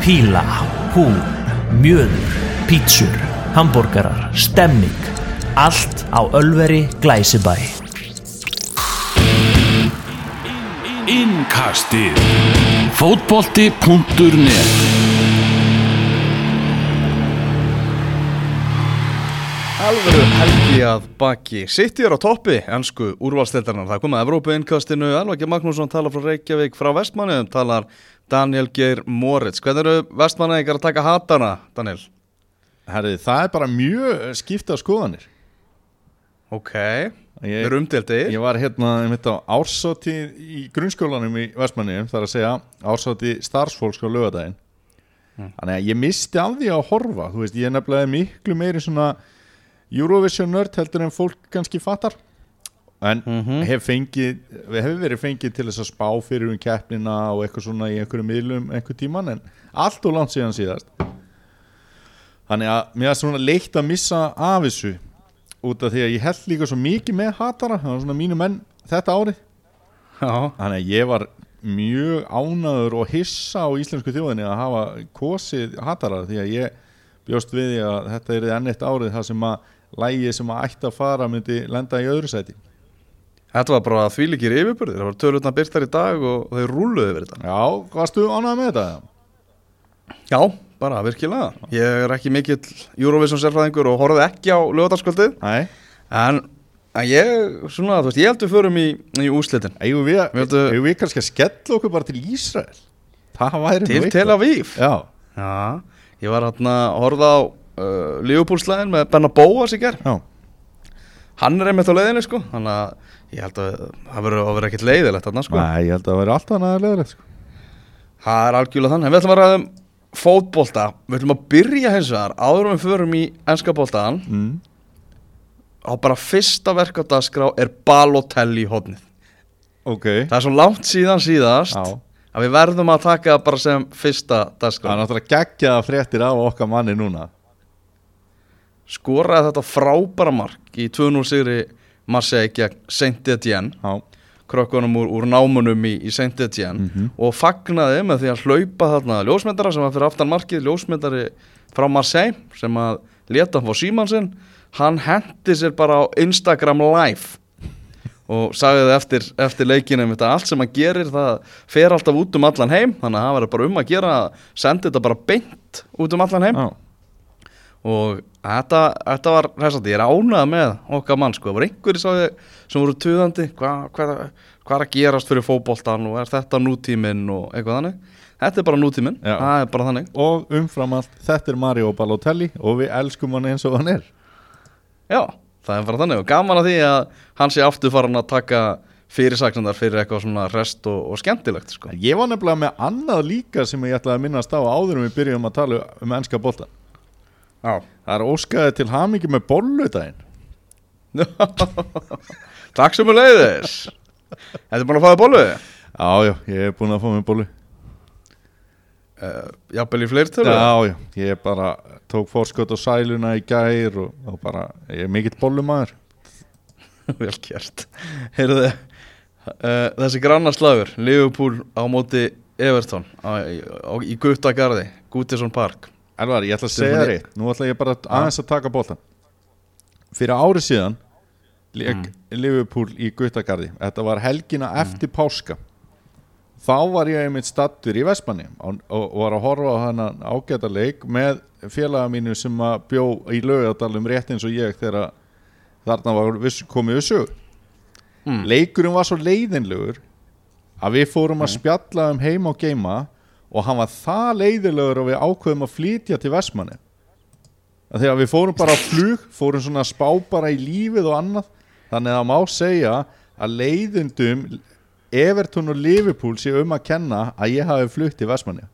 píla, hú, mjöður, pítsur, hambúrgarar, stemming, allt á Ölveri Glæsibæ. Innkastið Fótbolti.net Alvöru helgi að baki. City er á toppi, ennsku úrvalsteldarnar Það komið að Evrópu innkastinu. Elvaki Magnússon talar frá Reykjavík frá Vestmanniðum talar Daniel Geir Moritz. Hvernig eru Vestmanniðingar að taka hatana, Daniel? Herri, það er bara mjög skipta skoðanir. Ok, Ég- við erum umdeldir Ég var hérna mitt á ársóti í grunnskólanum í Vestmanni þar að segja ársóti starfsfólks á lögadaginn Þannig að ég misti af því að horfa Þú veist, ég nefnilega miklu meiri svona Eurovision nörd heldur en fólk kannski fattar. En hef fengið, við hefur verið fengið til þess að spá fyrir um keppnina og eitthvað svona í einhverju miðlum einhver tíman en allt og langt síðan síðast. Þannig að mér er svona leitt að missa af þessu út af því að ég held líka svo mikið með hatara, það var svona mínu menn þetta árið. Já, Þannig að ég var mjög ánaður og hissa á íslensku þjóðinni að hafa kosið hatara því að ég bjóst við því að þetta er enn eitt árið það sem að lægi sem að ætti að fara myndi lenda í öðru sæti. Þetta var bara þvílíkir yfirbörðir Það var tölutna byrtar í dag og þau rúluðu yfir þetta. Já, varstu ánað með þetta? Já, bara virkilega. Ég er ekki mikill Eurovision sérfræðingur og horfði ekki á lögadagskvöldið Nei, En, en ég, svona, þú veist, ég held við förum í, í úslitin eigum við, Viltu- eigum við kannski að skella okkur bara til Ísrael? Það væri nú Til. Tel Aviv? Já, Já, ég var hérna að horfa á uh, Leopoldslæðin með Benna Bóas í ger já, Hann er einmitt á leiðinni sko. Þannig að ég held að það verður að vera ekkert leiðilegt þarna sko. Nei, ég held að það væri alltaf annað leðilegt sko. Það er algjörlega þannig. En við ætlum að ræða um fótbolta. Við ætlum að byrja hins vegar Áður við förum í enska boltaðan. Mm. Á bara fyrsta verk á dagskrá er Balotelli hodnið Ok, Það er svo langt síðan síðast já. Að við verðum að taka það bara sem fyrsta Það dagskrá er náttúrulega geggjaða fréttir af okkar manni núna Skoraði þetta frábæra mark Í 2-0 sigri Marseille gegn Saint-Étienne. Krökkunum úr, úr námunum í, í Saint Etienne Mhm. og fagnaði með því að hlaupa þarna ljósmyndara sem var fyrir aftan markið ljósmyndari frá Marseille sem að leta hann fá símansinn hann hendi sér bara á Instagram live og sagði það eftir, eftir leikinum þetta allt sem hann gerir það fer alltaf út um allan heim. Þannig að það verður bara um að gera að senda þetta bara beint út um allan heim. Já og þetta, þetta var þessandi, ég er ánægð með okkar mann sko, það voru einhverjir sem voru tuðandi, hvað hva, hva er að gerast fyrir fótboltan og er þetta nútíminn og eitthvað þannig? Þetta er bara nútíminn, það er bara þannig. Og umfram allt, þetta er Mario Balotelli og við elskum hann eins og hann er. Já, það er bara þannig. Og gaman að því að hann sé aftur farin að taka fyrirsagnandar fyrir eitthvað svona rest og, og skemmtilegt sko. ég var nefnilega með annað líka sem ég ætlaði að minnast á áður en við byrjum að tala um ennska bolta já. Það er óskaði til hamingi með bolludaginn takk sem er leiðis þetta er búin að fáða bólu já, já, ég er búin að fá mér bollu. Uh, jafnvel í fleirtölu? Já, já, ég bara tók fórskot á sæluna í gær og, og bara, ég er mikill bollumæður Vel gert. Heyrðu uh, Þessi grannarslagur Liverpool á móti Everton á, í, á, í Guttagarði Guttisson Park Elvar, ég ætla að segja þér eitt. Nú ætla ég bara aðeins að taka boltan Fyrir ári síðan leik Liverpool í Guttagarði. Þetta var helgina eftir páska. Þá var ég einmitt stattur í Vestmanni og, og var að horfa á hennan ágæta leik með félaga mínu sem að bjó í laugadalum rétt eins og ég þegar þarna var komið sög Mm. Leikurinn var svo leiðinlegur að við fórum að spjalla um heima og geima og hann var það leiðilegur og við ákveðum að flytja til Vestmanni að að við fórum bara á flug fórum svona að spá bara í lífið og annað. Þannig að það má segja að leiðindum Everton og Liverpool sé um að kenna að ég hafi flutt til Vestmanni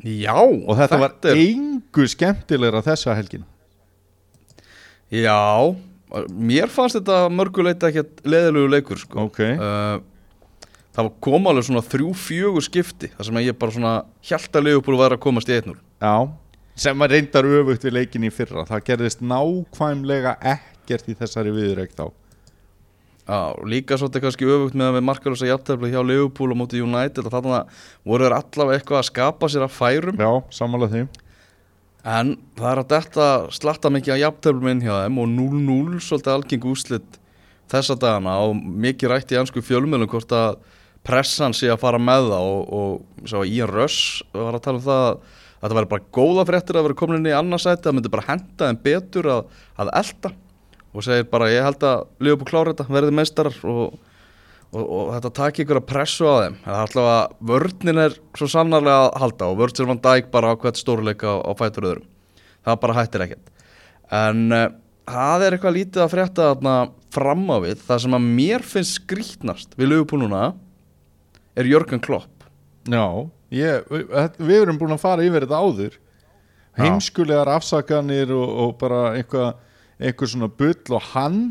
Já og þetta, var er, engu skemmtilegra þessa helgin Já Mér fannst þetta mörguleita ekkert leðilegu leikur sko. ok, uh, Það kom alveg svona þrjú fjögur skipti þar sem ég bara svona hjálta Liverpool var að komast í 1-0 já. Sem var reyndar öfugt við leikin í fyrra. Það gerðist nákvæmlega ekkert í þessari viðreik þá. Já, líka svolítið kannski öfugt með að við markalösa jafntefli hjá Liverpool og móti United. Og þannig að voru þeir allavega eitthvað að skapa sér að færum. Já, sammála því. En það er að þetta slatta mikið að jafnteflum inn hjá þeim og 0-0 svolítið algeng úslit þessa dagana. Og mikið rætt í ansku fjölmjölum hvort að pressan sé að fara með það og, og svo Ian Russ var að tala um það að þetta væri bara góða fréttir að vera komin inn í annarsæti það myndi bara henda þeim betur að, að elda og segir bara ég held að Liverpool klára þetta, verði meistarar og, og, og þetta taki ykkur að pressu á þeim. Það er alltaf að vörninn er svo sannarlega að halda og vörn sem vann dæk bara á hvert stórleika á, fætur öðrum. Það bara hættir ekkert. En uh, það er eitthvað lítið að frétta þarna fram á við. Það sem að mér finnst skrítnast við Liverpool núna er Jörgen Klopp. Já, ég, við, erum búin að fara yfir þetta áður. Heimskulegar afsakanir og, og bara eitthvað eitthvað svona bull og hann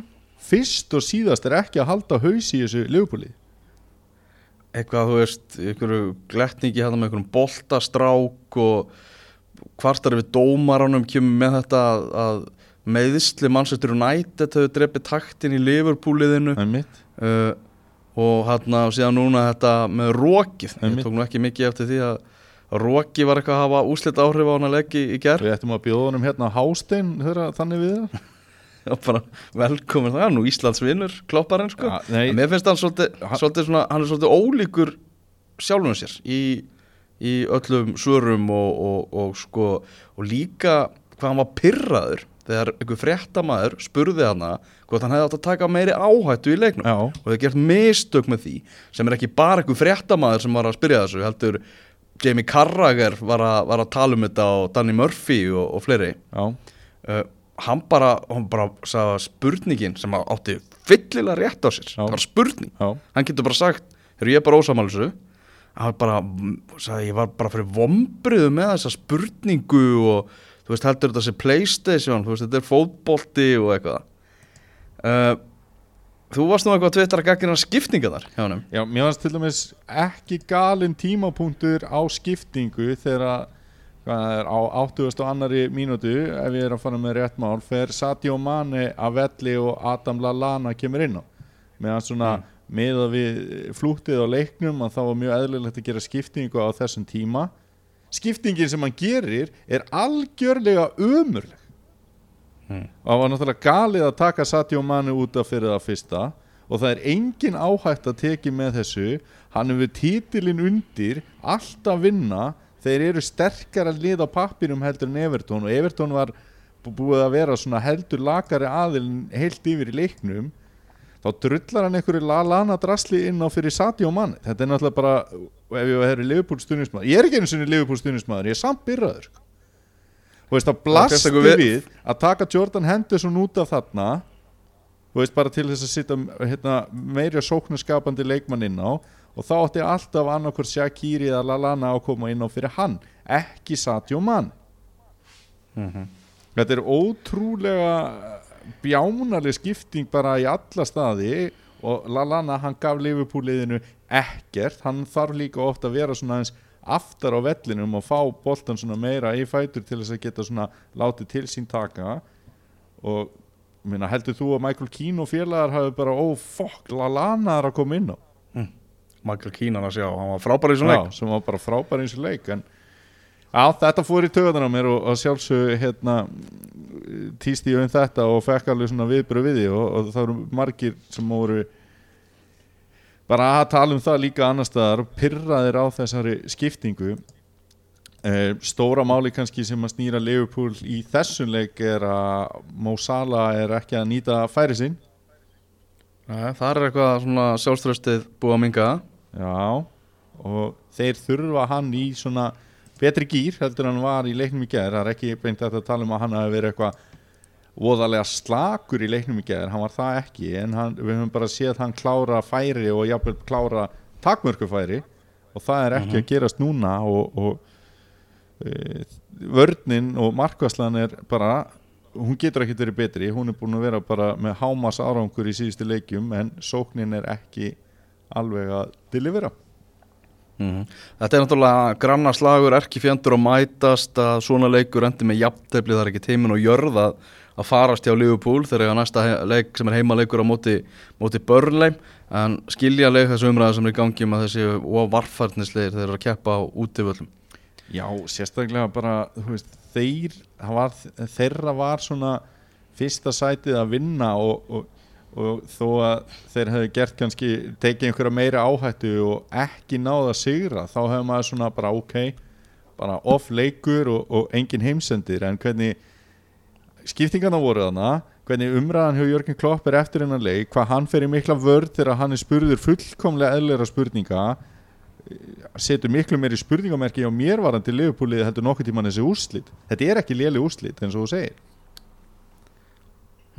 fyrst og síðast er ekki að halda haus í þessu Liverpooli. Eitthvað, þú veist, einhverju gletningi hérna með einhverjum boltastrák og hvartar við dómaranum kemur með þetta að, að meðisli mannsættur United hefur drefið taktin í Liverpooliðinu. Er uh, og hérna og síðan núna þetta með rókið ég tók nú ekki mikið eftir því að, að rókið var eitthvað að hafa úslit áhrif á hann að leggja í gerð Við ættum að bjóða honum hérna hástein þegar þannig við það og bara velkomin það nú Íslands vinnur klopparinn sko. Ja, mér finnst hann svolítið, svolítið svona, hann er svolítið ólíkur sjálfum sér í, í öllum svörum og, og, og sko og líka hvað hann var pyrraður þegar einhver fréttamaður spurði hana hvort hann hefði átt að taka meiri áhættu í leiknum. Já. og það gert mistök með því sem er ekki bara einhver fréttamaður sem var að spyrja þessu heldur Jamie Carragher var var að tala um þetta og Danny Murphy og, og fleiri. Uh, hann bara, hann bara spurningin sem átti fyllilega rétt á sér, Já. það var spurning. Já, hann getur bara sagt, ég er bara ósamálusu hann bara, sagði, ég var bara fyrir vombriðu með þessa spurningu og þú veist heldur þetta sé Playstation, þú veist þetta er fótbolti og eitthvað uh, þú varst nú eitthvað að tvittra gaggina skiptinga þar hjá hann já Mér fannst til dæmis ekki galinn tímapunktur á skiptingu þegar hvað það er á 80. og annari mínútu ef ég er að fara með rétt mál fer Sadio Mane að velli og Adam Lallana kemur inn á meðan svona mm. með að við flúttið á leiknum að þá var mjög eðlilegt að gera skiptingu á þessum tíma skiptingin sem hann gerir er algjörlega ömurleg og það var náttúrulega galið að taka Sadio Mane út af fyrir það fyrsta. Og það er engin áhætt að teki með þessu. Hann hefur títilinn undir alltaf vinna. Þeir eru sterkara lið á pappirum heldur en Everton. Og Everton var bú- búið að vera svona heldur lakari aðilin heilt yfir í leiknum. Þá drullar hann einhverju lana drasli inn á fyrir Sadio Mane. Þetta er náttúrulega bara, ef ég hefur Liverpool stuðnismæður, ég er ekki einu sinni Liverpool stuðnismæður ég er samt byrraður sko. Þú veist, það blasti við, við- að taka Jordan Henderson út af þarna þú veist, bara til þess að sitja hérna, meira sóknarskapandi leikmann inn á og þá átti alltaf annarkur Shaqiri eða Lallana að koma inn á fyrir hann ekki Sadio Mane. Þetta er ótrúlega bjánaleg skipting bara í alla staði og Lallana hann gaf Liverpool-liðinu ekkert, hann þarf líka ofta að vera svona eins aftar á vellinum og fá boltan svona meira í fætur til þess að geta svona látið til sín taka. Og minna, heldur þú að Michael Keane og félagar hafi bara, ó fokk, Lallana er að koma inn á? Michael Keenan að sjá, hann var frábær í svona Já, sem var bara frábær eins og leik en já, þetta fór í töðan á mér og, og sjálfsög hérna týst ég um þetta og fekk alveg svona viðbröð við því og, og það eru margir sem voru bara að tala um það líka annar staðar pyrraðir á þessari skiptingu. Eh, stóra máli kannski sem að snýra Liverpool í þessum leik er að Mo Salah er ekki að nýta færi sinn. Nei, Það er eitthvað svona sjálfströstið búið að minga Já, og þeir þurfa hann í svona betri gýr heldur en hann var í leiknum í gæðir það er ekki beint að tala um að hann hafi verið eitthvað voðalega slakur í leiknum í gæðir hann var það ekki, en hann, við höfum bara séð hann klára færi og jafnvel klára takmörkufæri og það er ekki að gerast núna og, og e, vörnin og markvæslan er bara hún getur ekkert verið betri, hún er búin að vera bara með hámas árangur í síðustu leikjum en sóknin er ekki alveg að delivera Mhm. Þetta er náttúrulega grannaslagur, erki fjandur og mætast að svona leikur endi með jafntefli það er ekki teimin og jörð að, farast hjá Liverpool þegar eiga næsta he- leik sem er heimaleikur á móti, móti Burnley. En skilja leik þessu umræða sem er í gangi um að þessi varfarnisleir þeir eru að keppa á útivöllum. Já, sérstaklega bara veist, þeir, það var, þeirra var svona fyrsta sætið að vinna og, og, og þó að þeir hefðu gert kannski tekið einhverja meiri áhættu og ekki náða sigra þá hefur maður svona bara ok bara off leikur og, og engin heimsendir. En hvernig skiptingarna voru þarna hvernig umræðan hjá Jörgen Klopp er eftir hennar leik hvað hann fer í mikla vörð þegar hann er spurður fullkomlega eðlera spurninga setur miklu meiri spurningamerki á mér varandi liðupúlið heldur nokkuð tíman þessi úrslit. Þetta er ekki léli úrslit eins og þú segir.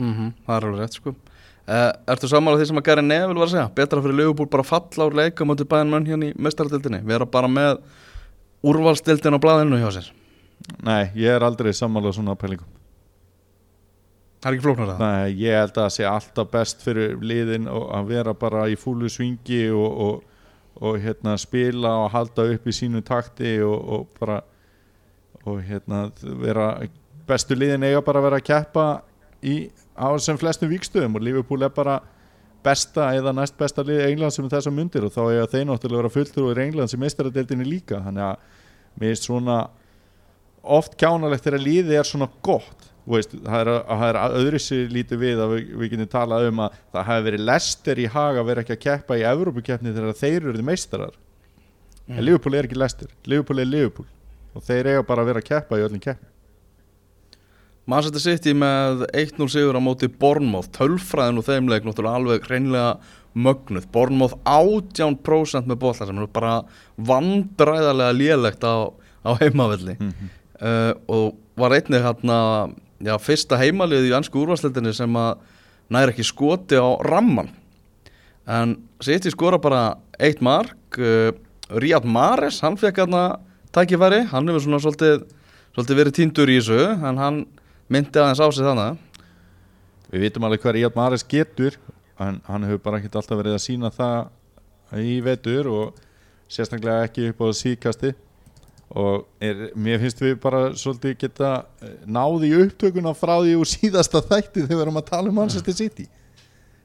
Mm Það er alveg rétt sko. Uh, Ertu sammála því sem að Gary Neville var að segja? Betra fyrir Liverpool bara falla úr leika móti bæðin mönn hérna í mestaradildinni vera bara með úrvalstildin á blaðinu hjá sér. Nei, ég er aldrei sammála svona pælingum Það er ekki flóknar það nei, ég held að það sé alltaf best fyrir liðin að vera bara í fúlu svingi og, og, og hérna spila og halda upp í sínu takti og, og bara hérna vera bestu liðin eiga bara að vera að keppa í, á sem flestum vikstöðum og Liverpool er bara besta eða næst besta lið England sem þessar mundir og þá eiga þeir náttúrulega vera fulltur og England sem meistaradeildinni líka. Þannig að mér er svona oft kjánalegt þegar liðið er svona gott veist, það er, það er öðru sér lítið við að við, við getum talað um að það hafi verið lester í hag að vera ekki að keppa í Evrópukeppni þegar þeir eru meistarar. En Liverpool er ekki lester, Liverpool er Liverpool. Og þeir eiga bara að vera að keppa í öllum keppni Manchester City með 1-0 sigur á móti Bournemouth. Tölfræðin og þeim leik náttúrulega alveg hreinlega mögnuð. Bournemouth 18% með bólla sem er bara vandræðarlega lélegt á, á heimavelli. Uh, og var einnig hérna já, fyrsta heimalið í ansku úrvarsleitinni sem að næri ekki skoti á ramman en City skora bara eitt mark uh, Riyad Mahrez, hann fekk hérna tækifæri, hann hefur svona svolítið, svolítið verið týndur í þessu en hann myndi aðeins á sig þannig Við vitum alveg hvað Ríad Mares getur. En hann hefur bara ekkert alltaf verið að sína það í vetur og sérstaklega ekki upp á síkasti og er, mér finnst við bara svolítið geta eh, náði í upptökuna frá því úr síðasta þætti þegar við erum að tala um Manchester City.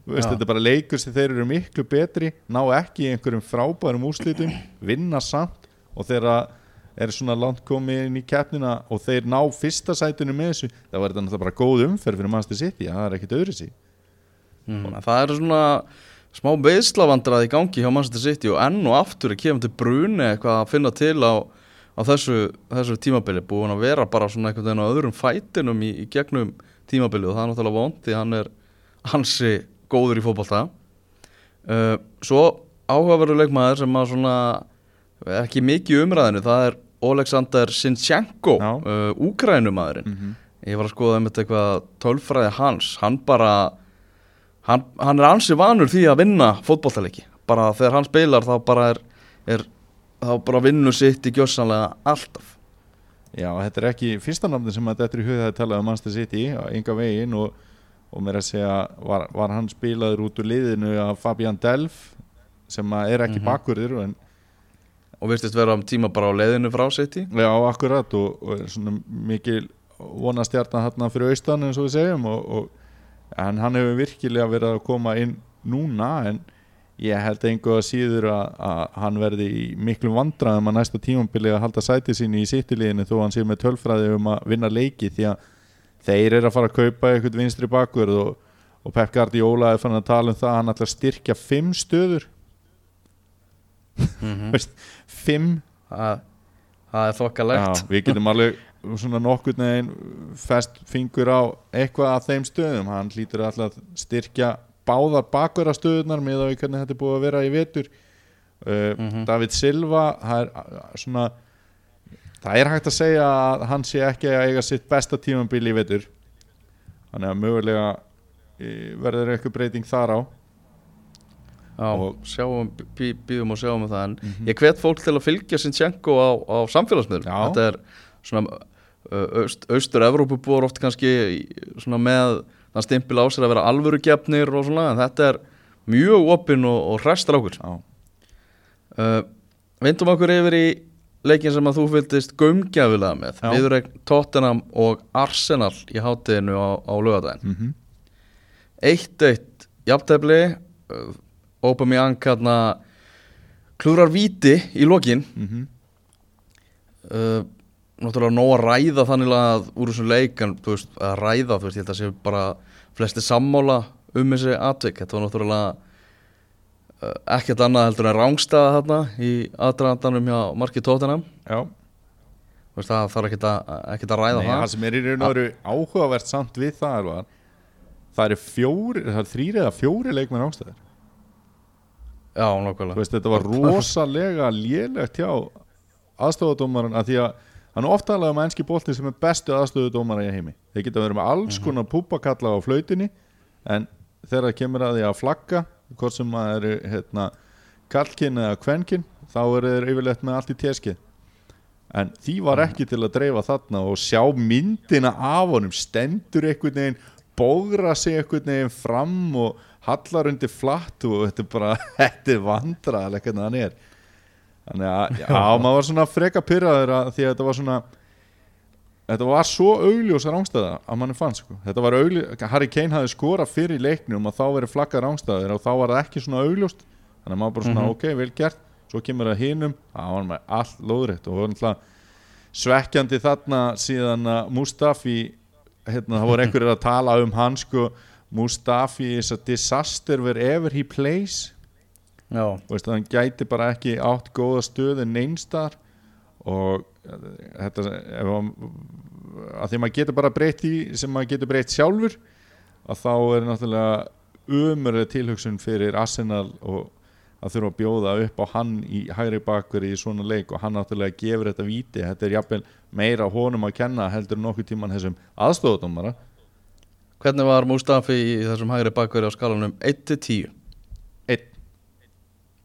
Veist, þetta er bara leikur sem þeir eru miklu betri ná ekki einhverjum frábærum úrslitum vinna samt. Og þeirra er svona langt komið inn í keppnina og þeir ná fyrsta sætinu með þessu það var þetta náttúrulega bara góð umferð fyrir Manchester City það er ekkert öðru sí mm. Það er svona smá beislavandrað í gangi hjá Manchester City og enn og aftur er kemur til bruni eitthvað að finna til á, á þessu, þessu tímabili búin að vera bara svona einhvern veginn á öðrum fætinum í, í gegnum tímabili og það er náttúrulega vond því hann er hansi góður í fótbolta. Uh, Svo áhugaverður leikmaður sem að svona ekki mikið umræðinu það er Oleksandr Sinchenko uh, Úkrænumæðurinn -hmm. Ég var að skoða um þetta eitthvað tölfræði hans, hann bara hann, hann er ansi vanur því að vinna fótbollaleiki, bara þegar hann spilar þá bara er, er þá bara vinnur sitt í gjössanlega alltaf Já, þetta er ekki fyrsta namni sem að þetta er í huga að tala um Manchester City á enga veginn og, og mér að segja var, var hann spilaður út úr liðinu af Fabian Delf sem er ekki Mhm. bakkurður en og virtist vera um tíma bara á leiðinu frá City Já, akkurat og, og svona mikil vonastjarnan hérna fyrir austan eins og við segjum og, og, en hann hefur virkilega verið að koma inn núna en ég held að síður að, að hann verði í miklum vandræðum að næsta tímambili að halda sæti síni í sittuliðinu þó hann sé með tölfræði um að vinna leiki því að þeir eru að fara að kaupa eitthvað vinstri bakur og, og Pep Guardiola er fann að tala um það að hann ætlar að styrkja fimm stöður. Mm Veist, fimm. Það, það er þokkalegt. Já, við getum alveg svona nokkurn veginn fest fingur á eitthvað af þeim stöðum. Hann hlýtur alltaf að styrkja báðar bakverða stöðunar með að hvernig þetta er búið að vera í vetur. Uh, Mhm. David Silva það er uh, svona það er hægt að segja að hann sé ekki að eiga sitt besta tímambil í vetur. Þannig að mögulega eh, verður eitthvað breyting þar á. Já, og- sjáum, bí, býðum og sjáum um það. En Mhm. ég hvet fólk til að fylgja Sinchenko á, á samfélagsmiðlum. Þetta er svona aust, austur-Evrópu búar oft kannski svona með þann stimpil á sér að vera alvöru gefnir og svona en þetta er mjög opinn og, og hrestar okkur Já, uh, Vindum okkur yfir í leikin sem að þú fylgdist gömgjafilega með. Já. viðurregn Tottenham og Arsenal í hátteginu á, á lögadaginn mm 1-1 jafntefli uh, Aubameyang hérna klúrar víti í lokin. Mhm. uh, náttúrulega nóg að ræða þannig að úr þessum leik en þú veist, að ræða, þú veist, ég held að sé bara flesti sammála um þessi atvik. Þetta var náttúrulega uh, ekkert annað heldur en rángstæða þarna í aðdraðandanum hjá Marki veist, það þarf ekkert að, að ræða Nei, það. það sem er í raun og veru áhugavert samt við það er að það eru fjóri, það er þrýri eða fjóri leikmenn ástæður Já, nákvæmlega. Veist, þetta var rosalega lélegt hjá aðstofadómaran að því að hann er oft talað um ennski boltin sem er bestu aðstofadómara í heimi. Þeir geta verið með alls konar púpakalla á flautinni en þegar það kemur að því að flagga hvort sem það eru hérna, kallkinn eða kvenkin þá eru þeir yfirleitt með allt í teskið en því var ekki til að dreifa þarna og sjá myndina af honum. Stendur einhvern veginn bógra sig einhvern veginn fram og hallar undir flatt og þetta er bara þetta er vandraðilega hvernig hann er þannig að já, maður var svona freka pyrraður að því að þetta var svona þetta var svo augljósa rángstæða að manni fann sko. þetta var augljós, Harry Kane hafði skorað fyrir leiknum og þá verið flaggað rángstæðir og þá var það ekki svona augljóst. Þannig að maður bara svona Mhm. ok, vel gert. Svo kemur það hinum, það var með allt lóðrætt og var náttúrulega svekkjandi þarna síðan að Mustafi hérna, það voru einhverjir að tala um hann sko, Mustafi is a disaster wherever he plays veist, hann gæti bara ekki átt góða stöðu neinstar og eh, þetta ef hann, að því maður getur bara breytt í sem maður getur breytt sjálfur að þá er náttúrulega umörðu tilhugsun fyrir Arsenal og að þurfa að bjóða upp á hann í hægri bakveri í svona leik og hann náttúrulega gefur þetta víti. Þetta er jafnvel meira honum að kenna heldur nokkuð tíman þessum aðstofadómara hvernig var Mustafi í þessum hægri bakveri á skalanum? 1-10?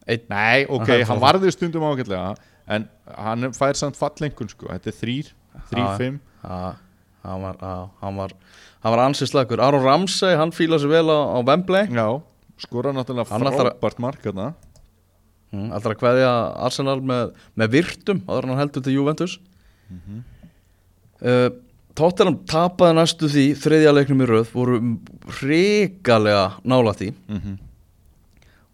Einn. Nei, ok, Hann hann varði stundum ágætlega en hann fær samt fallengun sko, þetta er þrýr, þrýr, fimm. hann var, hann var, hann var ansið slagur Aron Ramsey, hann fíla sér vel á, á Wembley. Já, skora náttúrulega ætlar að- frábært mark þarna. Mm, Alltaf að kveðja Arsenal með, með virtum áður hann heldur til Juventus. Uh, Tottenham tapaði næstu því þriðja leiknum í röð voru hrikalega nála því. Mm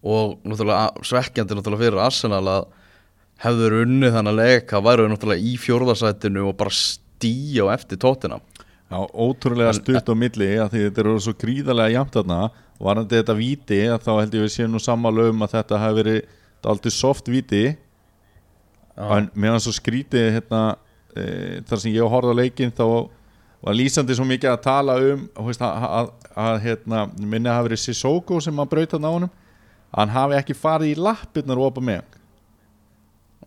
og náttúrulega svekkjandi náttúrulega fyrir Arsenal að hefður unnið þannig að leika væru þeir náttúrulega í fjórðarsætinu og bara stíja á eftir Tottenham. Já, ótrúlega stutt á milli að því þetta eru svo gríðarlega jæmt þarna. Varandi þetta víti að þá held ég við séum nú sammála um að þetta hafi verið aldrei soft víti. En meðan svo skrítið hérna, e, þar sem ég horfði á leikinn þá var lýsandi svo mikið að tala um veist, að, að, að hérna, minni hafi verið Sissoko sem að brauta að hann hafi ekki farið í lappirnar og opa með.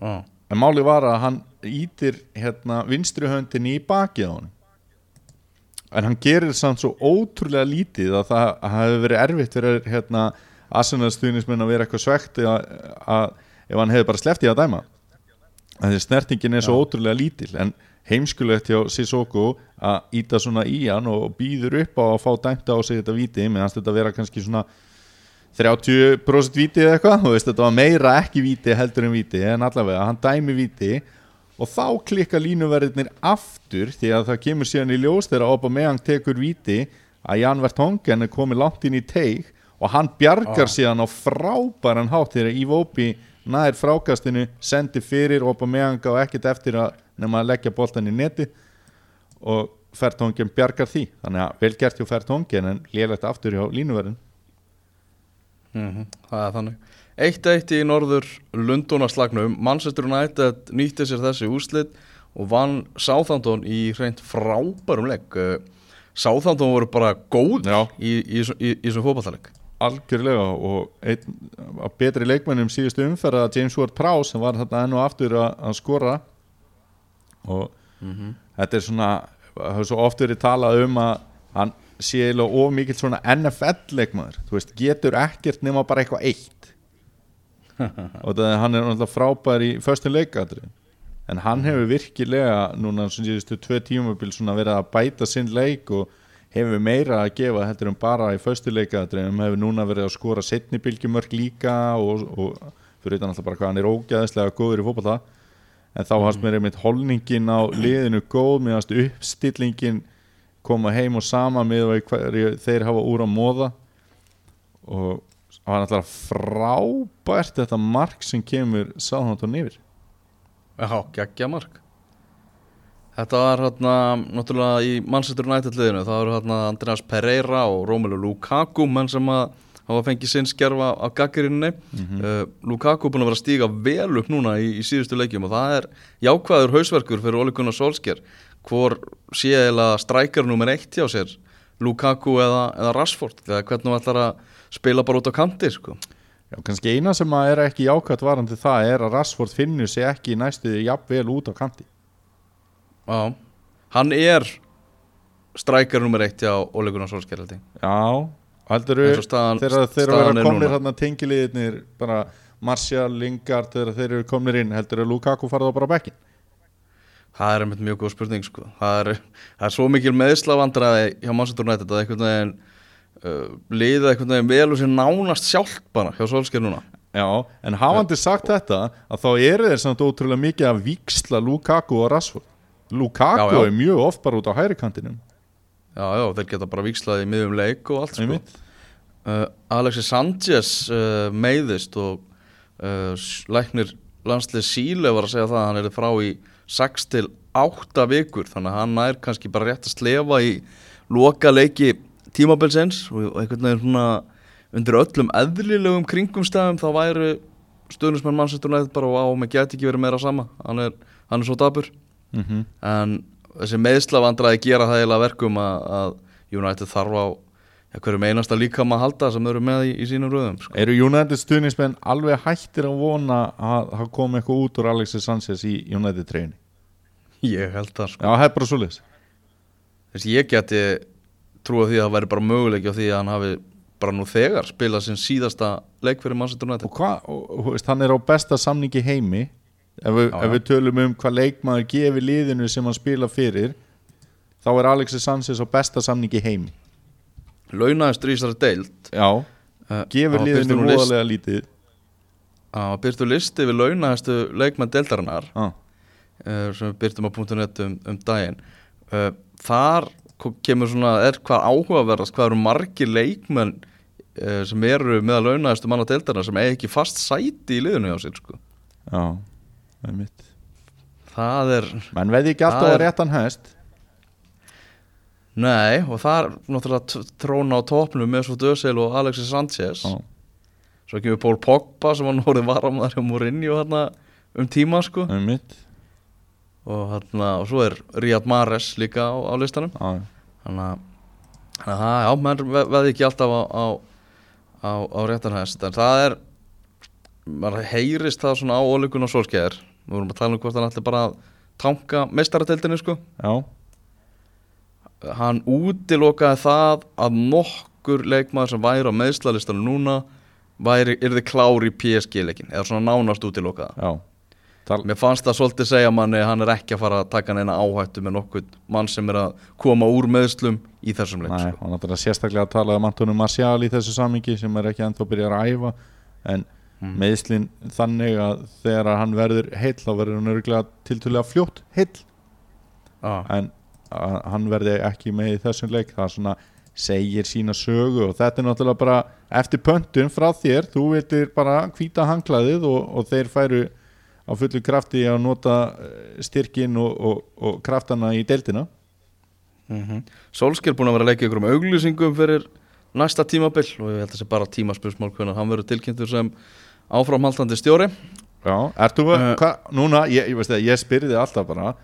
Já, en máli var að hann ítir hérna, vinstri höndin í bakið á honum. En hann gerir samt svo ótrúlega lítið að það hefði verið erfitt fyrir hérna, Arsenal-stuðnismenn að vera eitthvað svegt að, að ef hann hefði bara í að dæma. Að því snertingin er svo ótrúlega lítil. En heimskulegt hjá Sissoko að íta svona í hann og býður upp á að fá dæmta á sig þetta víti. Meðan þetta vera kannski svona 30% víti eða eitthvað þú veist þetta var meira ekki víti heldur en víti en allavega hann dæmi víti og þá klikka línuverðinir aftur því að það kemur síðan í ljós þegar Aubameyang tekur víti að Jan Vertonghen er komið langt inn í teig og hann bjargar Ah. síðan á frábæran hátt þegar Ivobi nær frákastinu sendi fyrir Aubameyang á ekkert eftir að nema að leggja boltan í neti og Vertonghen bjargar því þannig að vel gert hjá Vertonghen en lélegt aftur hjá línuverðin Mhm, það er þannig. Eitt eitt í norður Lundunarslagnum Manchester United nýtti sér þessi úslit og vann Southampton í hreint frábærum leik. Eh, Southampton voru bara góð Já. í, þessum fótballtaleg algjörlega og einn af betri leikmennum síðustu umferða James Ward-Prowse sem var þarna enn og aftur að, skora. Og þetta er svona það hefur svo oft verið talað um að hann sé eiginlega of mikill svona NFL leikmaður, þú veist, getur ekkert nema bara eitthvað eitt. Og það hann er náttúrulega frábær í föstu leikadri en hann hefur virkilega núna sem síðustu tvö tímabil svona verið að bæta sinn leik og hefur meira að gefa heldur en bara í föstu leikadri hann hefur núna verið að skora setni bylgjumörk líka og, og fyrir þetta náttúrulega bara hvað hann er ógæðislega góður í fótballta en þá hans mér einmitt holningin á liðinu góð, hans uppstillingin koma heim og sama með hverju þeir hafa úr að móða og það var náttúrulega frábært þetta mark sem kemur Sáðhántun yfir. Já, geggja mark. Þetta var hérna náttúrulega í Manchester United liðinu það voru hérna Andreas Pereira og Romelu Lukaku menn sem að hafa fengið sinn skerfa á gaggrinni uh, Lukaku er búin að vera að stíga vel upp núna í, í síðustu leikjum og það er jákvæður hausverkur fyrir Ole Gunnar Solskjær hvor sé eða strækjar nummer eitt hjá sér Lukaku eða, eða Rashford? Þegar hvernig hann ætlar að spila bara út á kanti sko. Já, kannski eina sem að er ekki jákvæmt varandi það er að Rashford finnur sig ekki í næstuði jafnvel út á kanti. Já, hann er strækjar nummer eitt hjá Ole Gunnar Solskjær Já, og staðan- þegar þeir eru að komnir hérna tengiliðinir bara Martial, Lingard þegar þeir eru komnir inn heldur að Lukaku farið á bara bekkin Það er einmitt mjög góð spurning sko. það, er, það er svo mikil meðslavandræði hjá Manchester United að einhvern veginn uh, liða einhvern veginn vel og sér nánast sjálft bara hjá Solskjær núna. Já, en hafandi sagt þetta að þá eru þeir samt ótrúlega mikið að víksla Lukaku og Rashford. Lukaku Já, já. er mjög oft bara út á hæri kantinum. Já, já, þeir geta bara vikslað í miðjum leik og allt sko. Uh, Alexis Sanchez uh, meiðist og uh, læknir landslið Síle var að segja það að hann er frá í 6 til 8 vikur. Þannig að hann er kannski bara rétt að slefa í loka leiki tímabilsins og einhvern veginn svona undir öllum eðlilegum kringumstæðum þá væru stöðnismenn mannsættur nætt bara á mig geti ekki verið meira sama. Hann er, hann er svo dabur mm -hmm. en þessi meðslavandræði gera það eiginlega verkum að, United þarf á hverjum einasta líkam að halda sem eru með í, í sínum röðum sko. Eru United stuðnismenn alveg hættir að vona að það komi eitthvað út úr Alexis Sanchez í United treyni? ég held það sko. Já, það er bara svoleiðis þess ég geti trúið því að það væri bara möguleiki á því að hann hafi bara nú þegar spilað sinn síðasta leik fyrir Manchester United Og hvað, hann er á besta samningi heimi ef við, Já, ef við tölum um hvað leikmaður gefi liðinu sem hann spila fyrir þá er Alexis Sanchez á besta samningi heimi launaðistur í þessari deild. Já, uh, gefur liðinu voðalega lítið. Var byrtu listi við launaðistu leikmenn deildarinnar. Já, uh, sem byrtum á .net um, um daginn. Uh, þar kemur svona, er hvað áhugaverðast hvað eru margir leikmenn sem eru meðal launaðistu manna deildarna sem eigi ekki fast sæti í liðinu hjá sér sko. já, það er mitt það er, Menn veði ekki alltaf að er- réttan hest nei og það er náttúrulega tróna á topnum með svo Dösel og Alexis Sanchez. Já, svo kemur Pól Pogba sem var núrið varamæður hjá Mourinho hérna um tíma sko. Mitt og, hérna, og svo er Riyad Mahrez líka á, á listanum. Já, þannig að það, já, menn ve- veði ekki alltaf á, á, á, á réttan hest. En það er maður heyrist það svona á ólíkun og sólskeiðar við vorum að tala um hvort hann ætli bara að tanka meistarateldinni sko. Já, hann útilokaði það að nokkur leikmaður sem væri á meðslalistanum núna væri, yrði klár í PSG-leikin eða svona nánast útilokaða Mér fannst það svolítið segja manni að hann er ekki að fara að taka neina áhættu með nokkuð mann sem er að koma úr meðslum í þessum leik Nei, sko. hann náttúrulega sérstaklega að tala um Antoni Martial í þessu samingi sem er ekki ennþá byrjað að æfa en Mm. meðslinn þannig að þegar hann verður heill þá verður hann örgulega tiltölulega fljótt heill ah. en að hann verði ekki með í þessum leik. Það svona segir sína sögu og þetta er náttúrulega bara eftir pöntun frá þér, þú veitir bara hvíta hanglaðið og, og þeir færu á fullu krafti að nota eh, styrkin og, og, og kraftana í deildina. Mm Solskjær búin að vera að leika ykkur um auglýsingum fyrir næsta tímabill og ég held að það sé bara tímaspörsmál hvernig hann verður tilkynntur sem áframhaldandi stjóri. Já, ert þú, Eh. hva, núna, ég, ég ég spyrði alltaf bara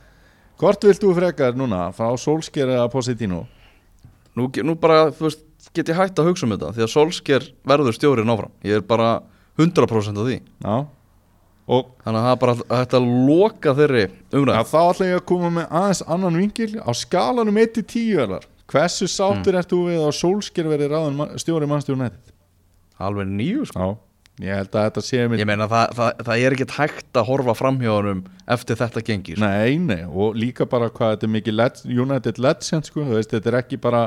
Hvort vilt þú frekar núna frá Solskjær eða Positino? nú, nú bara, þú veist, get ég hægt að hugsa um þetta því að Solskjær verður stjórin áfram. Ég er bara 100% af því. Já. Og þannig að það er bara hægt að loka þeirri umræð þá ætla ég að koma með aðeins annan vingil á skalanum 1-10 elar Hversu sáttur ert þú við að Solskjær verði ráðan ma- stjóri mannstjórnættið? alveg nýju sko. Já, ég held að þetta sé með ég meina það, það, það er ekkert hægt að horfa framhjá honum eftir þetta gengir sko. Nei, nei, og líka bara hvað þetta er mikið United Legend, sko, veist, þetta er ekki bara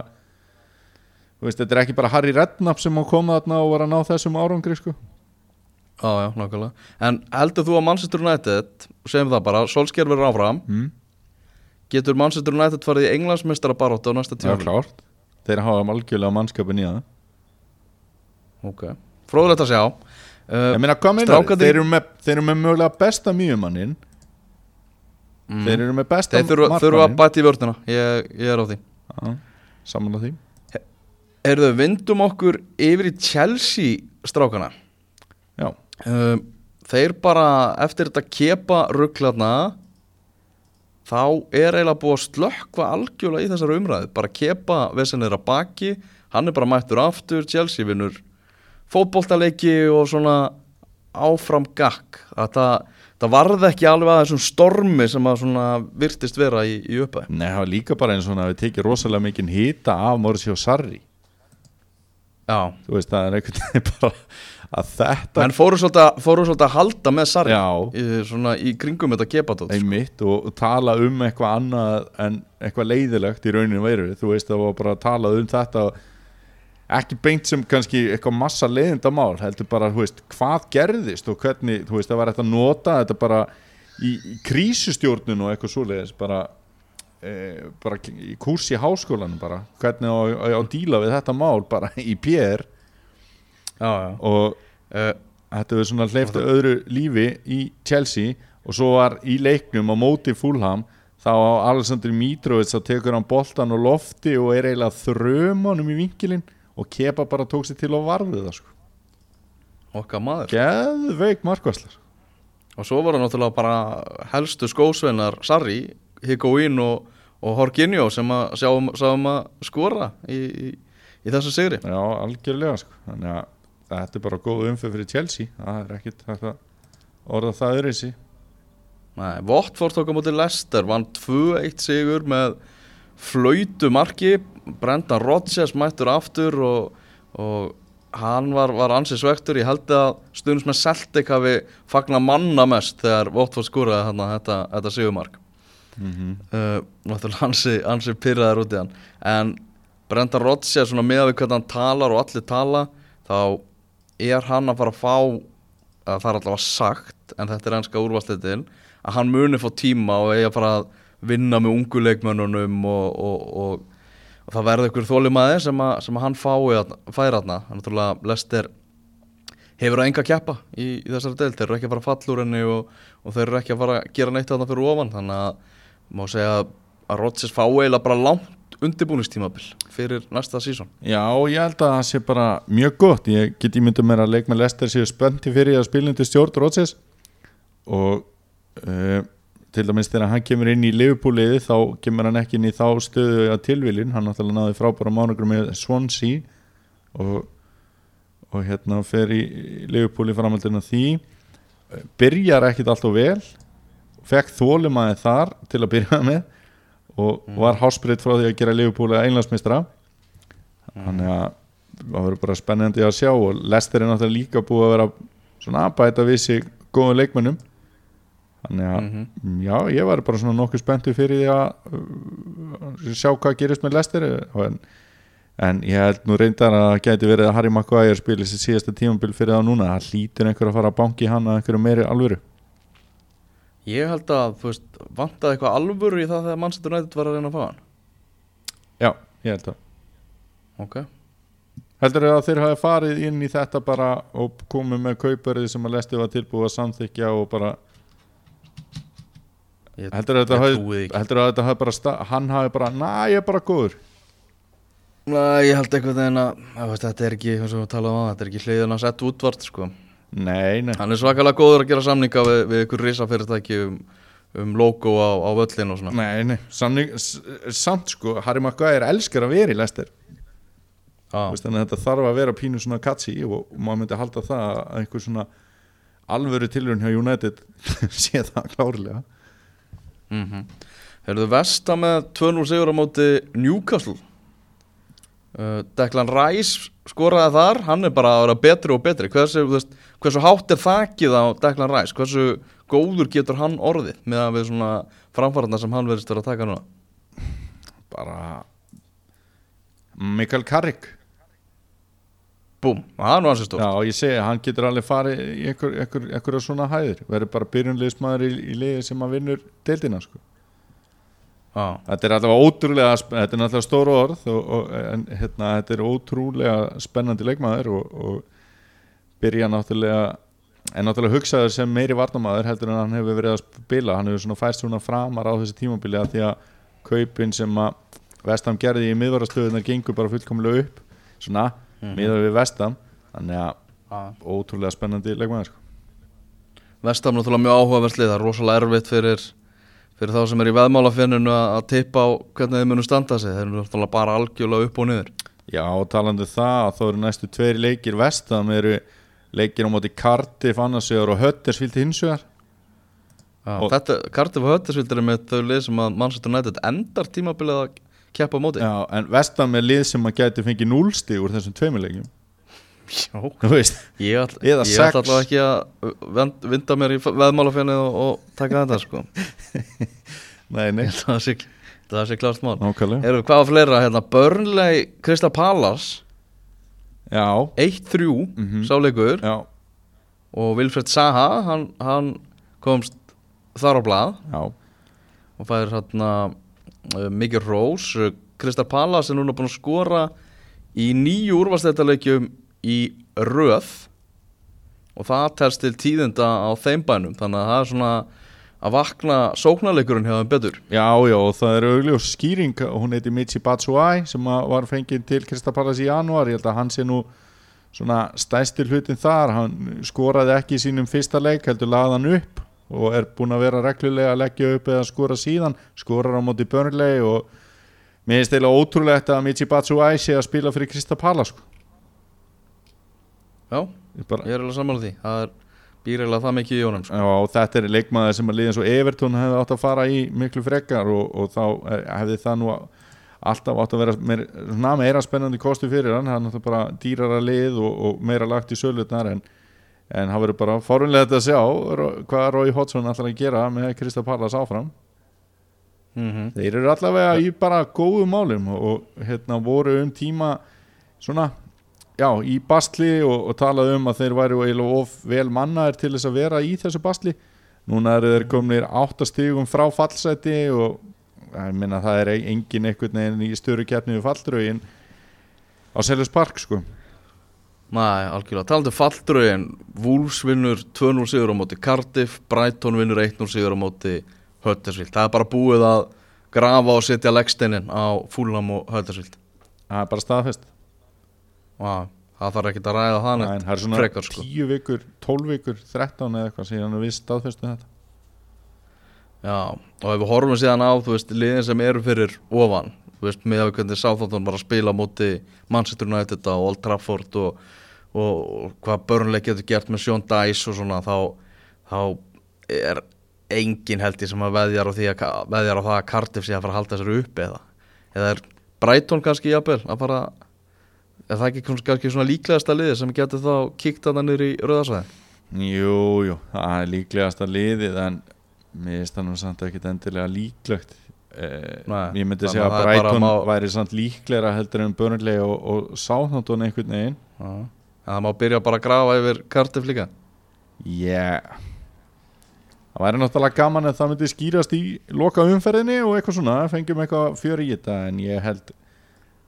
veist, þetta er ekki bara Harry Redknapp sem má koma þarna og var að ná þessum árangri, sko. Já, já, nákvæmlega. En heldur þú að Manchester United segjum það bara, Solskjær verður áfram mm. getur Manchester United farið í Englandsmeistara barótt á næsta er tíma klárt. Þeir hafa algjörlega mannskapin í það. Ok, fróðulegt að sjá. Uh, ég meina hvað meina strákarnir- þeir eru með, þeir eru með mögulega besta mjögumannin mm, þeir eru með besta Þeir þurfa, þurfa að bæta í vörðina ég, ég er á því. Samanlega því. Erðu, vindum okkur yfir í Chelsea strákana. Já, uh, Þeir bara eftir þetta kepa rugglarna þá er eiginlega búið að slökkva algjörlega í þessari umræðu. Bara kepa vesen er að baki hann er bara mættur aftur, Chelsea vinnur fótboltaleiki og svona áfram gakk. Þetta, þetta varði ekki alveg að þessum stormi sem að svona virtist vera í, í uppæði Nei, það var líka bara eins og að við tekið rosalega mikinn hita af Morsi og Sarri. Já, þú veist, það er einhvern veginn bara að þetta menn fóru svolítið, að- fóru svolítið að halda með Sarri í, svona, í kringum þetta kepatótt sko. einmitt og, og tala um eitthvað annað en eitthvað leiðilegt í rauninu veru þú veist, það var bara að tala um þetta ekki beint sem kannski eitthvað massa leiðindamál, heldur bara veist, hvað gerðist og hvernig veist, það var eitthvað að nota þetta bara í, í krísustjórnun og eitthvað svoleiðis bara e, bara í kurs í háskólanum bara, hvernig á, að díla við þetta mál bara í pér Já, já. Og uh, þetta við svona hleyftu öðru lífi í Chelsea og svo var í leiknum á móti Fulham þá á Alessandri Mitrovic að tekur hann boltan og lofti og er eiginlega þrömanum í vinkilinn og Kepa bara tók sér til að varði það sko. Okkar maður. Geðveik markvæslar Og svo voru náttúrulega bara helstu skósveinar Sarri, Higuain og, og Jorginho sem að sjáum, sjáum að skora í, í, í þessu sigri. Já, algjörlega sko. þannig að þetta er bara góð umfyrir fyrir Chelsea. Það er ekkit að orða það öðru sí Nei, Votford tók á móti Leicester vann 2-1 sigur með flautu marki Brendan Rodgers mættur aftur og, og hann var, var ansið svektur ég held að stundins með Celtic hafi fagna manna mest þegar Votford skúraði þarna þetta, þetta sigumark mm -hmm. uh, náttúrulega ansi, ansi pyrraðar út í hann. En Brendan Rodgers svona með við hvernig hann talar og allir tala þá er hann að fara að fá að það er allavega sagt en þetta er ennska úrvarsleitin að hann muni fá tíma og eigi að fara að vinna með ungu leikmönnunum og, og, og, og það verður ykkur þólimaði sem, sem að hann fái að færa þarna. Þannig náttúrulega Lester hefur að enga keppa í, í þessari deil þeir eru ekki að fara að falla úr henni og, og þeir eru ekki að fara að gera neitt þarna fyrir ofan. Þannig að má segja að Rodgers fá eiginlega bara langt undirbúningstímabil fyrir næsta sísón Já, ég held að það sé bara mjög gott. Ég get ímyndum mér að leikmenn Lester séu spönti fyrir að spila undir stjórn Rótsins og uh, til dæmis þegar hann kemur inn í Liverpool-liði þá kemur hann ekki inn í þá stöðu að tilvilin, hann náttúrulega náði frábæra mánugur með Swansea og, og hérna fer í Liverpool í framhaldinu því. Byrjar ekkit alltaf vel fekk þólimaði þar til að byrja með og var hásbreytt frá því að gera Liverpool að englandsmeistra þannig að það verður bara spennandi að sjá og Lester er náttúrulega líka búið að vera svona að bæta við sig góðum leikmönnum þannig að Mhm. já, ég var bara svona nokkuð spenntu fyrir því að uh, sjá hvað gerist með Lester en, en ég held nú reyndar að það gæti verið að Harry Maguire spili sér síðasta tímabil fyrir það núna. Það hlýtur einhver að fara að banki hann að einhverju meiri alvöru. Ég held að, þú veist, vantaði eitthvað alvöru í það þegar Manchester United var að reyna að fá hann? Já, ég held það. Ok. Heldur að þeir hafi farið inn í þetta bara og komið með kauparið sem að Lesti var tilbúið að samþykja og bara Ég, heldur að þetta hafi, trúi því ekki. heldur að þetta hafi bara sta, hann hafi bara, næ, ég er bara góður Nei, ég held eitthvað þegar að, veist, þetta er ekki, eins og við talaðum á þetta er ekki hliðan að setja útvart, sko Nei, nei, Hann er svakalega góður að gera samninga við, við ykkur risafyrirtæki um, um logo á, á völlin og svona nei, nei. Samning, samt sko, Harry Maguire elskar að vera í Lester ah. Veist, þannig að þetta þarf að vera pínu svona katsi og, og maður myndi halda það að einhver svona alvöru tilurinn hjá United sé það klárlega mm -hmm. Herðu Vesta með 2-0 sigur á móti Newcastle. Uh, Declan Rice skoraði þar hann er bara að vera betri og betri. Hversu, veist, hversu hátt er þakið á Declan Rice? Hversu góður getur hann orðið með að við svona framfærarna sem hann verðist að taka núna? Bara Mikael Carrick búm, það er nú ansið stórt. Já, ég segi, hann getur alveg farið í einhver, einhver, einhverja svona hæðir. Verður bara byrjunliðsmaður í, í liði sem að vinnur deildina sko. Já, Þetta er allavega ótrúlega þetta er náttúrulega stóru orð og, og, en hérna, þetta er ótrúlega spennandi leikmaður og, og byrja náttúrulega en náttúrulega hugsaður sem meiri varnamaður heldur en hann hefur verið að spila hann hefur svona fæst svona framar á þessi tímabili að því að kaupin sem að Vestam gerði í miðvarastöðunar gengur bara fullkomlega upp. Svona, mm miðað við Vestam þannig að já. ótrúlega spennandi leikmaður sko. Vestam náttúrulega mjög áhugaverslið, það er rosalega erfitt fyrir, fyrir þá sem er í veðmálafinninu að tippa á hvernig þið munum standa sig, þeir eru náttúrulega bara algjörlega upp og niður. Já, og talandi um það að þá eru næstu tveir leikir Vestam eru leikir á móti Cardiff annarsvegar og Huddersfield hinsvegar Cardiff og Höttisvild er með þau lið sem að Manchester United endar tímabilið að keppa á móti. Já, en Vestam er lið sem að gæti fengið núlstig úr þessum tveimur leikjum. Já. Þú veist, Ég ætla, allavega ekki að vinda mér í veðmálafinni og, og taka þetta sko. nei, nei, það sé, sé klart mál. nákvæmlega. Eru hvað var fleira? Hérna, Burnley, Crystal Palace, Já, 1-3, Mhm. sáleikur. Já, og Wilfred Saha, hann, hann komst þar á blað. Já. Og fær hérna mikið rós Uh, Crystal Palace er núna búin að skora í nýju úrvastættarleikjum í röð og það telst til tíðinda á þeim bænum. Þannig að það er svona að vakna sóknarleikurinn þeim betur. Já, já, og það er augljós skýring. Hún heiti Michi Batshuayi sem var fengið til Kristapalas í janúar. Ég held að hann sé nú svona stæstil hlutin þar, hann skoraði ekki í sínum fyrsta leik, heldur laði hann upp og er búin að vera reglulega að leggja upp eða skora síðan, skorar á móti Burnley og mér finnst eiginlega ótrúlegt að Michi Batshuayi sé að spila fyrir Kristapalas sko. Já, Ég bara, ég er alveg sammála því það er býrilega það mikið í jónum sko. Já, og þetta er leikmaður sem að liðin svo Everton hefði átt að fara í miklu frekar og, og þá hefði það nú alltaf átt að vera meir, meira spennandi kosti fyrir hann, hann er náttúrulega bara dýrara lið og, og meira lagt í sölutnar en, en það verður bara forunlega að sjá hvað Rói Hodgson ætlar að gera með Krista Pallas áfram. Mm þeir eru allavega í bara góðum málum og, hérna voru um tíma svona já, í bastli og, og talaði um að þeir eiginlega of vel mannaðir til þess að vera í þessu bastli núna eru þeir komnir áttastigum frá fallseti og minna það er engin einhvern veginn í störu keppni við falldraugin á Selhus Park sko Næ, algjörlega, talandi falldraugin Wolves vinnur 2-0 sigur á móti Cardiff, Brighton vinnur 1-0 sigur á móti Huddersfield, það er bara búið að grafa og setja leggsteinin á Fulham og Huddersfield. Það er bara staðfest. Vá, það þarf ekki að ræða það Nei, neitt það er svona frekar, sko. 10 vikur, 12 vikur 13 eða eitthvað síðan við staðfestu þetta. Já, og ef við horfum síðan á, þú veist, liðin sem eru fyrir ofan, þú veist, með að við hvernig Southampton bara að spila móti Manchester United á Old Trafford og, og, hvað börnleik getur gert með Sean Dice og svona, þá, þá er engin held ég sem að veðjar á, að, veðjar á það að Cardiff sé að fara að halda þessari upp eða, eða er Brighton kannski jafnvel að fara, er það ekki kannski, svona líklegasta liði sem getur þá kíkt að það niður í rauðarsvæðin? Jú, jú, það er líklegasta liðið en mér finnst það nú samt ekkit endilega líklegt. Eh, Nei, ég myndi segja að Brighton má- væri samt líklegra heldur en Burnley og, og Southampton einhvern veginn. Já, en það má byrja bara að grafa yfir Cardiff líka. yeah. það væri náttúrulega gaman að það myndi skýrast í loka umferðinni og eitthvað svona, fengjum eitthvað fjör í þetta en ég held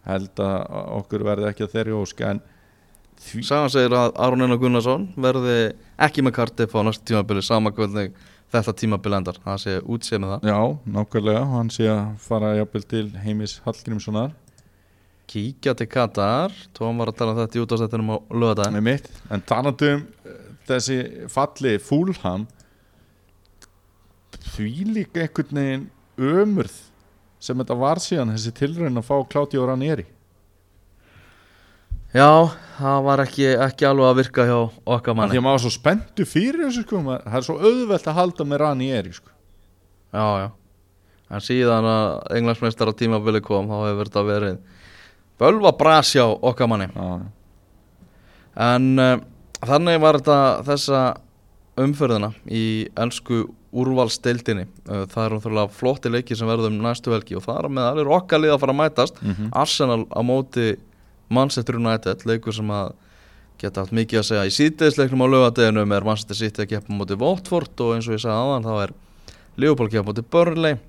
held að okkur verði ekki að þeirri óska en því, Sagan segir að Aron Einar Gunnarsson verði ekki með Cardiff á næstu tímabili sama hvernig þetta tímabili endar. Það sé útséð með það. Já, nákvæmlega. Hann sé að fara jafnvel til heimis Hallgrímssonar Kíkja til Katar. Tóm var að tala um þetta í útastættinum á lögadaginn með mitt. En talandi um eh, þessi falli fúlham því líka einhvern veginn ömurð sem þetta var síðan þessi tilraun að fá Claudio Ranieri. Já, það var ekki, ekki alveg að virka hjá okkar því manni að maður var svo spenntu fyrir þessu sko, það er svo auðvelt að halda með Ranieri sko. Já, já. En síðan að englandsmeistar á tímabili kom þá hefur þetta verið Bölva bras hjá okkar manni. Já, En uh, þannig var þetta þessa umferðina í ennsku úrvalsdeildinni. Uh, það eru náttúrulega flotti leiki sem verðum næstu helgi og það er með alveg okkar lið að fara að mætast. Mhm. Arsenal á móti Manchester United leikur sem að geta haft mikið að segja í síðdeisleiknum á lögadeginum er Manchester City að keppa mútið Watford og eins og ég sagði aðan þá er Liverpool að keppa mútið Burnley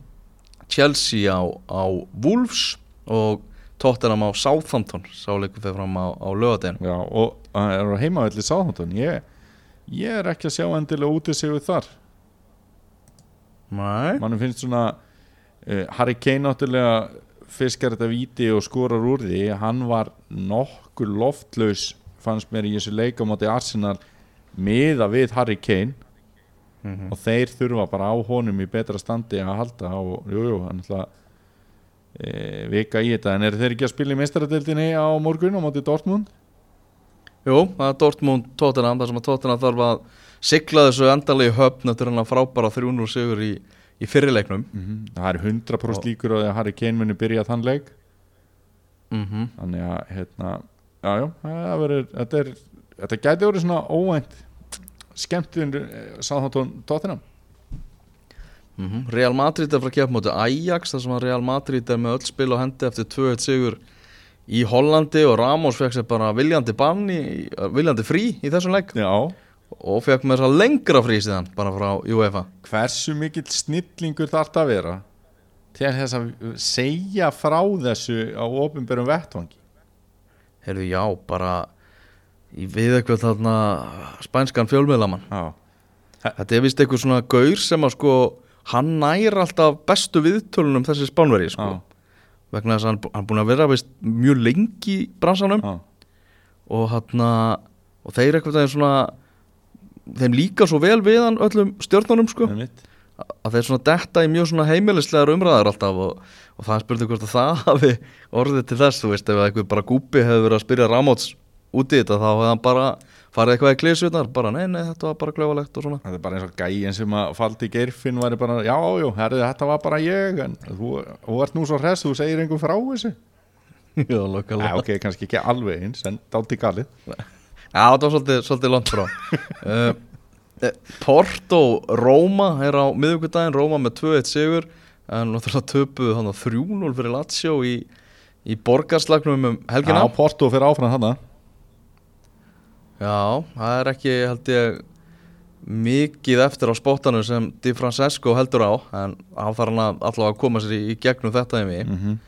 Chelsea á, á Wolves og Tottenham á Southampton sáleikum fyrir fram á, á lögadeginum Já, og það er á heimavelli sáþáttun ég, ég er ekki að sjá endilega út í sig þar. Nei. Mannum finnst svona uh, Harry Kane náttúrulega fiskar þetta víti og skorar úr því. Hann var nokkur loftlaus fannst mér í þessu leika á móti Arsenal miða við Harry Kane. Mhm. og þeir þurfa bara á honum í betra standi að halda og jújú, jú, hann ætla e, vika í þetta. En eru þeir ekki að spila í meistaradeildinni á morgun á móti Dortmund? Jú, það er Dortmund Tottenham þar sem að Tottenham þarf að sigla þessu endalegi höfn eftir hann að frábara 300 sigur í, í fyrirleiknum Það er 100% líkur á því að Harry Kane muni byrja þann leik. Mm þannig að hérna, já, já, það verður þetta, er, þetta gæti verið svona óvænt skemmtun sáðháttun Tottenham -hmm. Real Madrid er frá að keppa móti Ajax þar sem að Real Madrid er með öll spil á hendi eftir 2-1 sigur í Hollandi og Ramos fekk sér bara viljandi bann í, viljandi frí í þessum Já, og fekk með þess að lengra frí síðan bara frá UEFA. Hversu mikill snillingur þarf það að vera til þess að segja frá þessu á ofinberum vettvangi? Heyrðu, já, bara í við eitthvað þarna spænskan fjölmiðlamann. Já, Þetta er vist eitthvað svona gaur sem að sko hann nær alltaf bestu viðtölunum þessi spánveri sko. Já, vegna þess að hann, hann búin að vera vist mjög lengi í bransanum. Já, og hann og þeir eitthvað er svona þeim líka svo vel við hann öllum stjórnunum sko. Að þeir svona detta í mjög svona heimilislegar umræðar alltaf og, og það spurði hvort að það hafi orðið til þess, þú veist, ef eitthvað bara gúpi hefur verið að spyrja Ramóts út í þetta þá hefði hann bara farið eitthvað í klísutnar bara nei, nei, þetta var bara glöfalegt og svona. Þetta er bara eins og gæin sem að faldi geirfinn væri bara, já, já, herri, þetta var bara ég en þú, þú ert nú svo hress þú segir einhver frá þessu. Já, Já, lokkalega ok, kannski ekki alveg eins en dátti galið. Já, þetta var svolítið, svolítið langt frá. Uh, Porto Róma er á miðvíkudaginn Róma með 2-1 sigur. En náttúrulega töpuðu hann á 3-0 fyrir Lazio í, í borgarslagnum um helgina. Já, Porto fyrir áfram þarna Já, það er ekki held ég mikið eftir á spottanum sem Di Francesco heldur á en hann þarf hann allavega að koma sér í, í gegnum þetta í mig. Mm -hmm.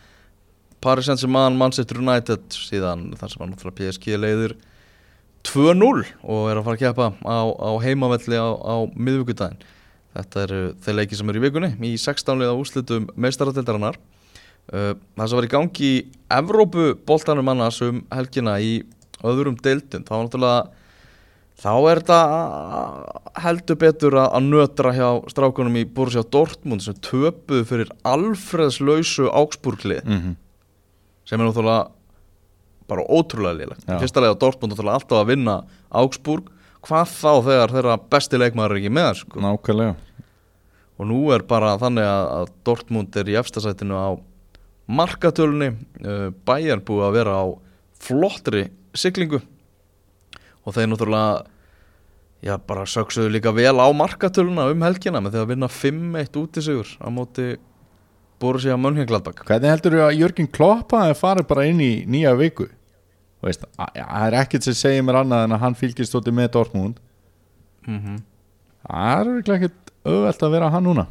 Paris Saint-Germain, Manchester United síðan þar sem hann náttúrulega PSG leiðir 2-0 og er að fara að keppa á, á heimavelli á, á miðvíkudaginn þetta eru þeir leiki sem eru í vikunni í 16 liða úrslitum meistaratildarinnar uh, það sem var í gangi í Evrópu boltanum annars um helgina í öðrum deildum þá er þetta heldur betur að, að nötra hjá strákunum í Borussia Dortmund sem töpuðu fyrir alfreðslausu Augsburglið Mm sem er náttúrulega bara ótrúlega í fyrsta lega Dortmund náttúrulega alltaf að vinna Augsburg. Hvað þá þegar þeirra besti leikmaður er ekki með sko. Nákvæmlega. Og nú er bara þannig að, Dortmund er í efstasætinu á markatölunni. Uh, Bayern búið að vera á flottri siglingu. Og þeir náttúrulega já bara söksuðu líka vel á markatöluna um helgina með því að vinna 5-1 út í sigur á móti Borussia Mönchengladbach. Hvernig heldur þú að Jörgen Kloppa er farið bara inn í nýja viku? Það er ekkert sem segir mér annað en að hann fylgist stótti með Dortmund. Mm -hmm. Það er örugglega ekkert auðvelt að vera hann núna.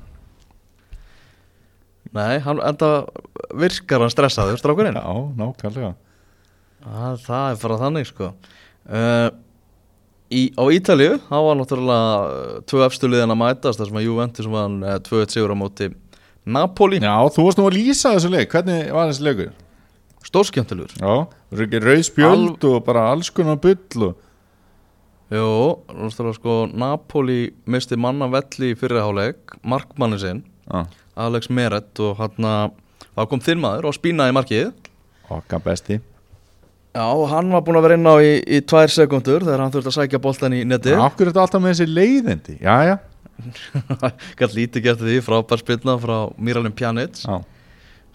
Nei, hann enda virkar hann stressaður strákurinn. Já, nákvæmlega Það, það er bara þannig sko. Uh, í, Á Ítalíu þá var náttúrulega uh, tvö efstu liðin að mætast þar sem að Juventus var uh, tvö eitt sigur á móti Napoli, Já, þú varst nú að lýsa þessu leik. Hvernig var þessi leikur? stórskemmtilegur. Já, rauð spjöld og bara alls konar bull og... Jú, náttúrulega sko Napoli misti manna velli í fyrirháleik markmanni sinn, Já, Alex Meret og hann þá kom þinn maður og spínaði markið. Okkar besti Já, hann var búinn að vera inn á í, í tvær sekundur þegar hann þurfti að sækja boltan í netið. Akkur er þetta alltaf með þessi leiðindi? Já, já, Gætt lítið gert því, frábær spilna frá Miralem Pjanic. Já.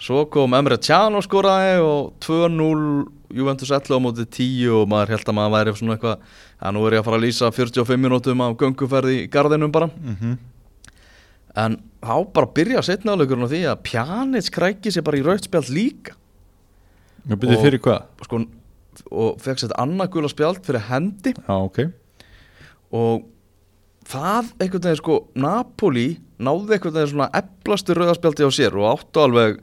Svo kom Emre Can og skoraði og 2-0 Juventus 11 á móti 10 og maður held að maður væri svona eitthvað að nú er ég að fara að lýsa 45 minútum af gönguferð í gardinum bara. Mm en þá bara byrja setna áleikurinn á því að Pjanic krækir sér bara í rautspjald líka. Byrði Og- fyrir hvað? sko, og fekk sér annað gula spjald fyrir hendi. Já, ok. Og það einhvern veginn sko Napoli náði einhvern veginn svona eblastu rauðarspjaldi á sér og áttu alveg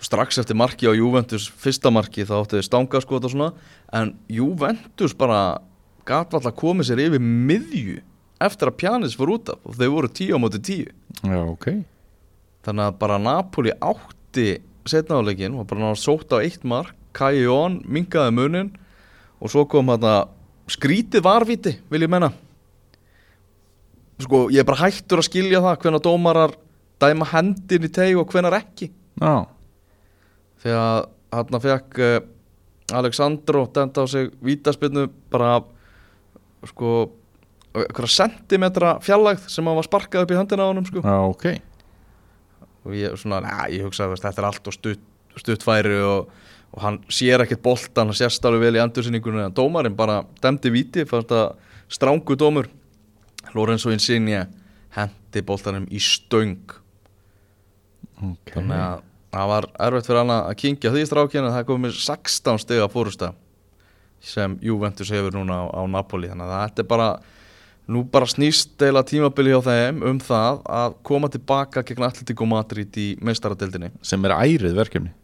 strax eftir marki á Juventus fyrsta marki þá áttu þau stangaskot og svona. En Juventus bara gat alltaf komið sér yfir miðju eftir að Pjanis fór út af og þau voru 10 á móti 10 Já, ok. Þannig að bara Napoli átti setnaðuleikin og bara náða sótt á eitt mark Kai Jón mingaði munin og svo kom þarna skrítið varviti vil ég menna sko ég er bara hættur að skilja það hvenær dómarar dæma hendin í teg og hvenær ekki. Já, þegar hann fekk uh, Alexandro denda á sig vítaspinnu bara sko einhverja sentimetra fjallægð sem hann var sparkað upp í höndina á honum sko. Já, ok. Og ég svona, næ, ég hugsaði veist, þetta er allt og stutt, stuttfæri og, og hann sér ekkert boltan, hann sérst alveg vel í endursinningunni en dómarinn bara demdi víti, fannst að strángu dómur. Lorenzo Insigne hendi boltanum í stöng. Ok. Þannig að það var erfitt fyrir hann að kingja því strákinu en það komið 16 stiga fórusta sem Juventus hefur núna á, á Napoli. Þannig að þetta er bara nú bara snýst deila tímabili hjá þeim um það að koma tilbaka gegn Atletico Madrid í meistaradeildinni. Sem er ærið verkefni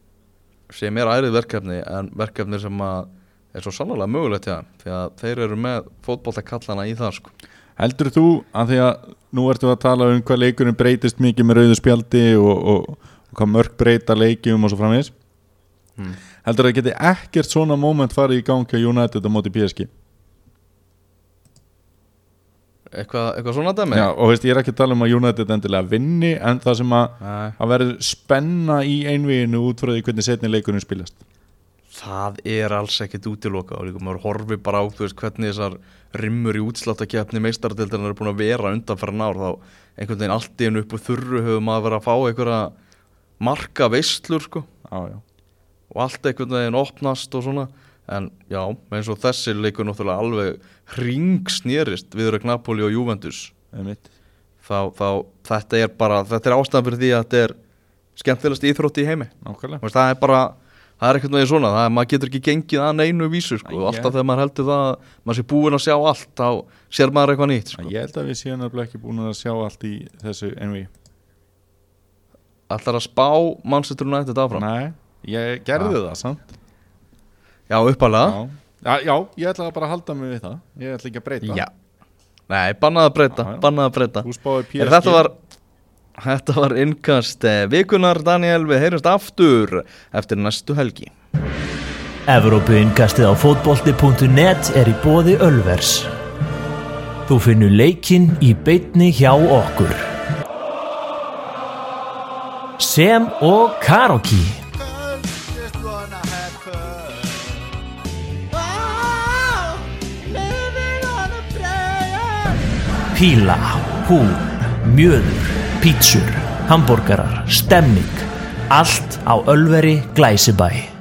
sem er ærið verkefni en verkefni sem að er svo sannlega mögulegt þeim því að þeir eru með fótboltakallana í það sko. Heldur þú að því að nú ertu að tala um hvað leikurinn breytist mikið með rauðu spjaldi og, og, og hvað mörg breyta leikjum og svo framvegis Hmm. Heldur það geti ekkert svona moment farið í gangi á United á móti PSG eitthvað, eitthvað svona dæmi? Já, og veist, ég er ekki að tala um að United endilega vinni en það sem að, að verður spenna í einvíinu út frá því hvernig setni leikurinn spilast. Það er alls ekkit útiloka og maður horfi bara á þú veist, hvernig þessar rimmur í útsláttakefni meistaradeildarinn eru búin að vera undan fyrir nár þá einhvern veginn allt í hennu upp úr þurru hefur maður verið að fá einhverja marka veistlur sko og allt einhvern veginn opnast og svona en já, eins og þessi leikur náttúrulega alveg ringsnýrist við Napoli og Juventus. Þá, þá þetta er bara þetta er ástæðan fyrir því að þetta er skemmtilegast íþrótti í heimi. Veist, það er bara, það er einhvern veginn svona það er, maður getur ekki gengið að neinu vísu sko, Æ, alltaf þegar maður heldur það að maður sé búinn að sjá allt þá sér maður eitthvað nýtt sko. Ég held að við séum nefnilega ekki búin að sjá allt í þessu enví Ætlar að spá Manchester United áfram? Nei, ég gerði það samt Já, uppalega já. Já, já, ég ætla bara að halda mig við það Ég ætla ekki að breyta Já. Nei, bannað að breyta, bannað að breyta Er þetta var Þetta var innkast eh, vikunar Daniel, við heyrjumst aftur eftir næstu helgi Evrópuinkastið á fótbolti.net er í bóði Ölvers. Þú finnur leikinn í beitni hjá okkur. Sem og Karoki. Píla, húl, mjöður, pítsur, hambúrgarar, stemming. Allt á Ölveri Glæsibæ.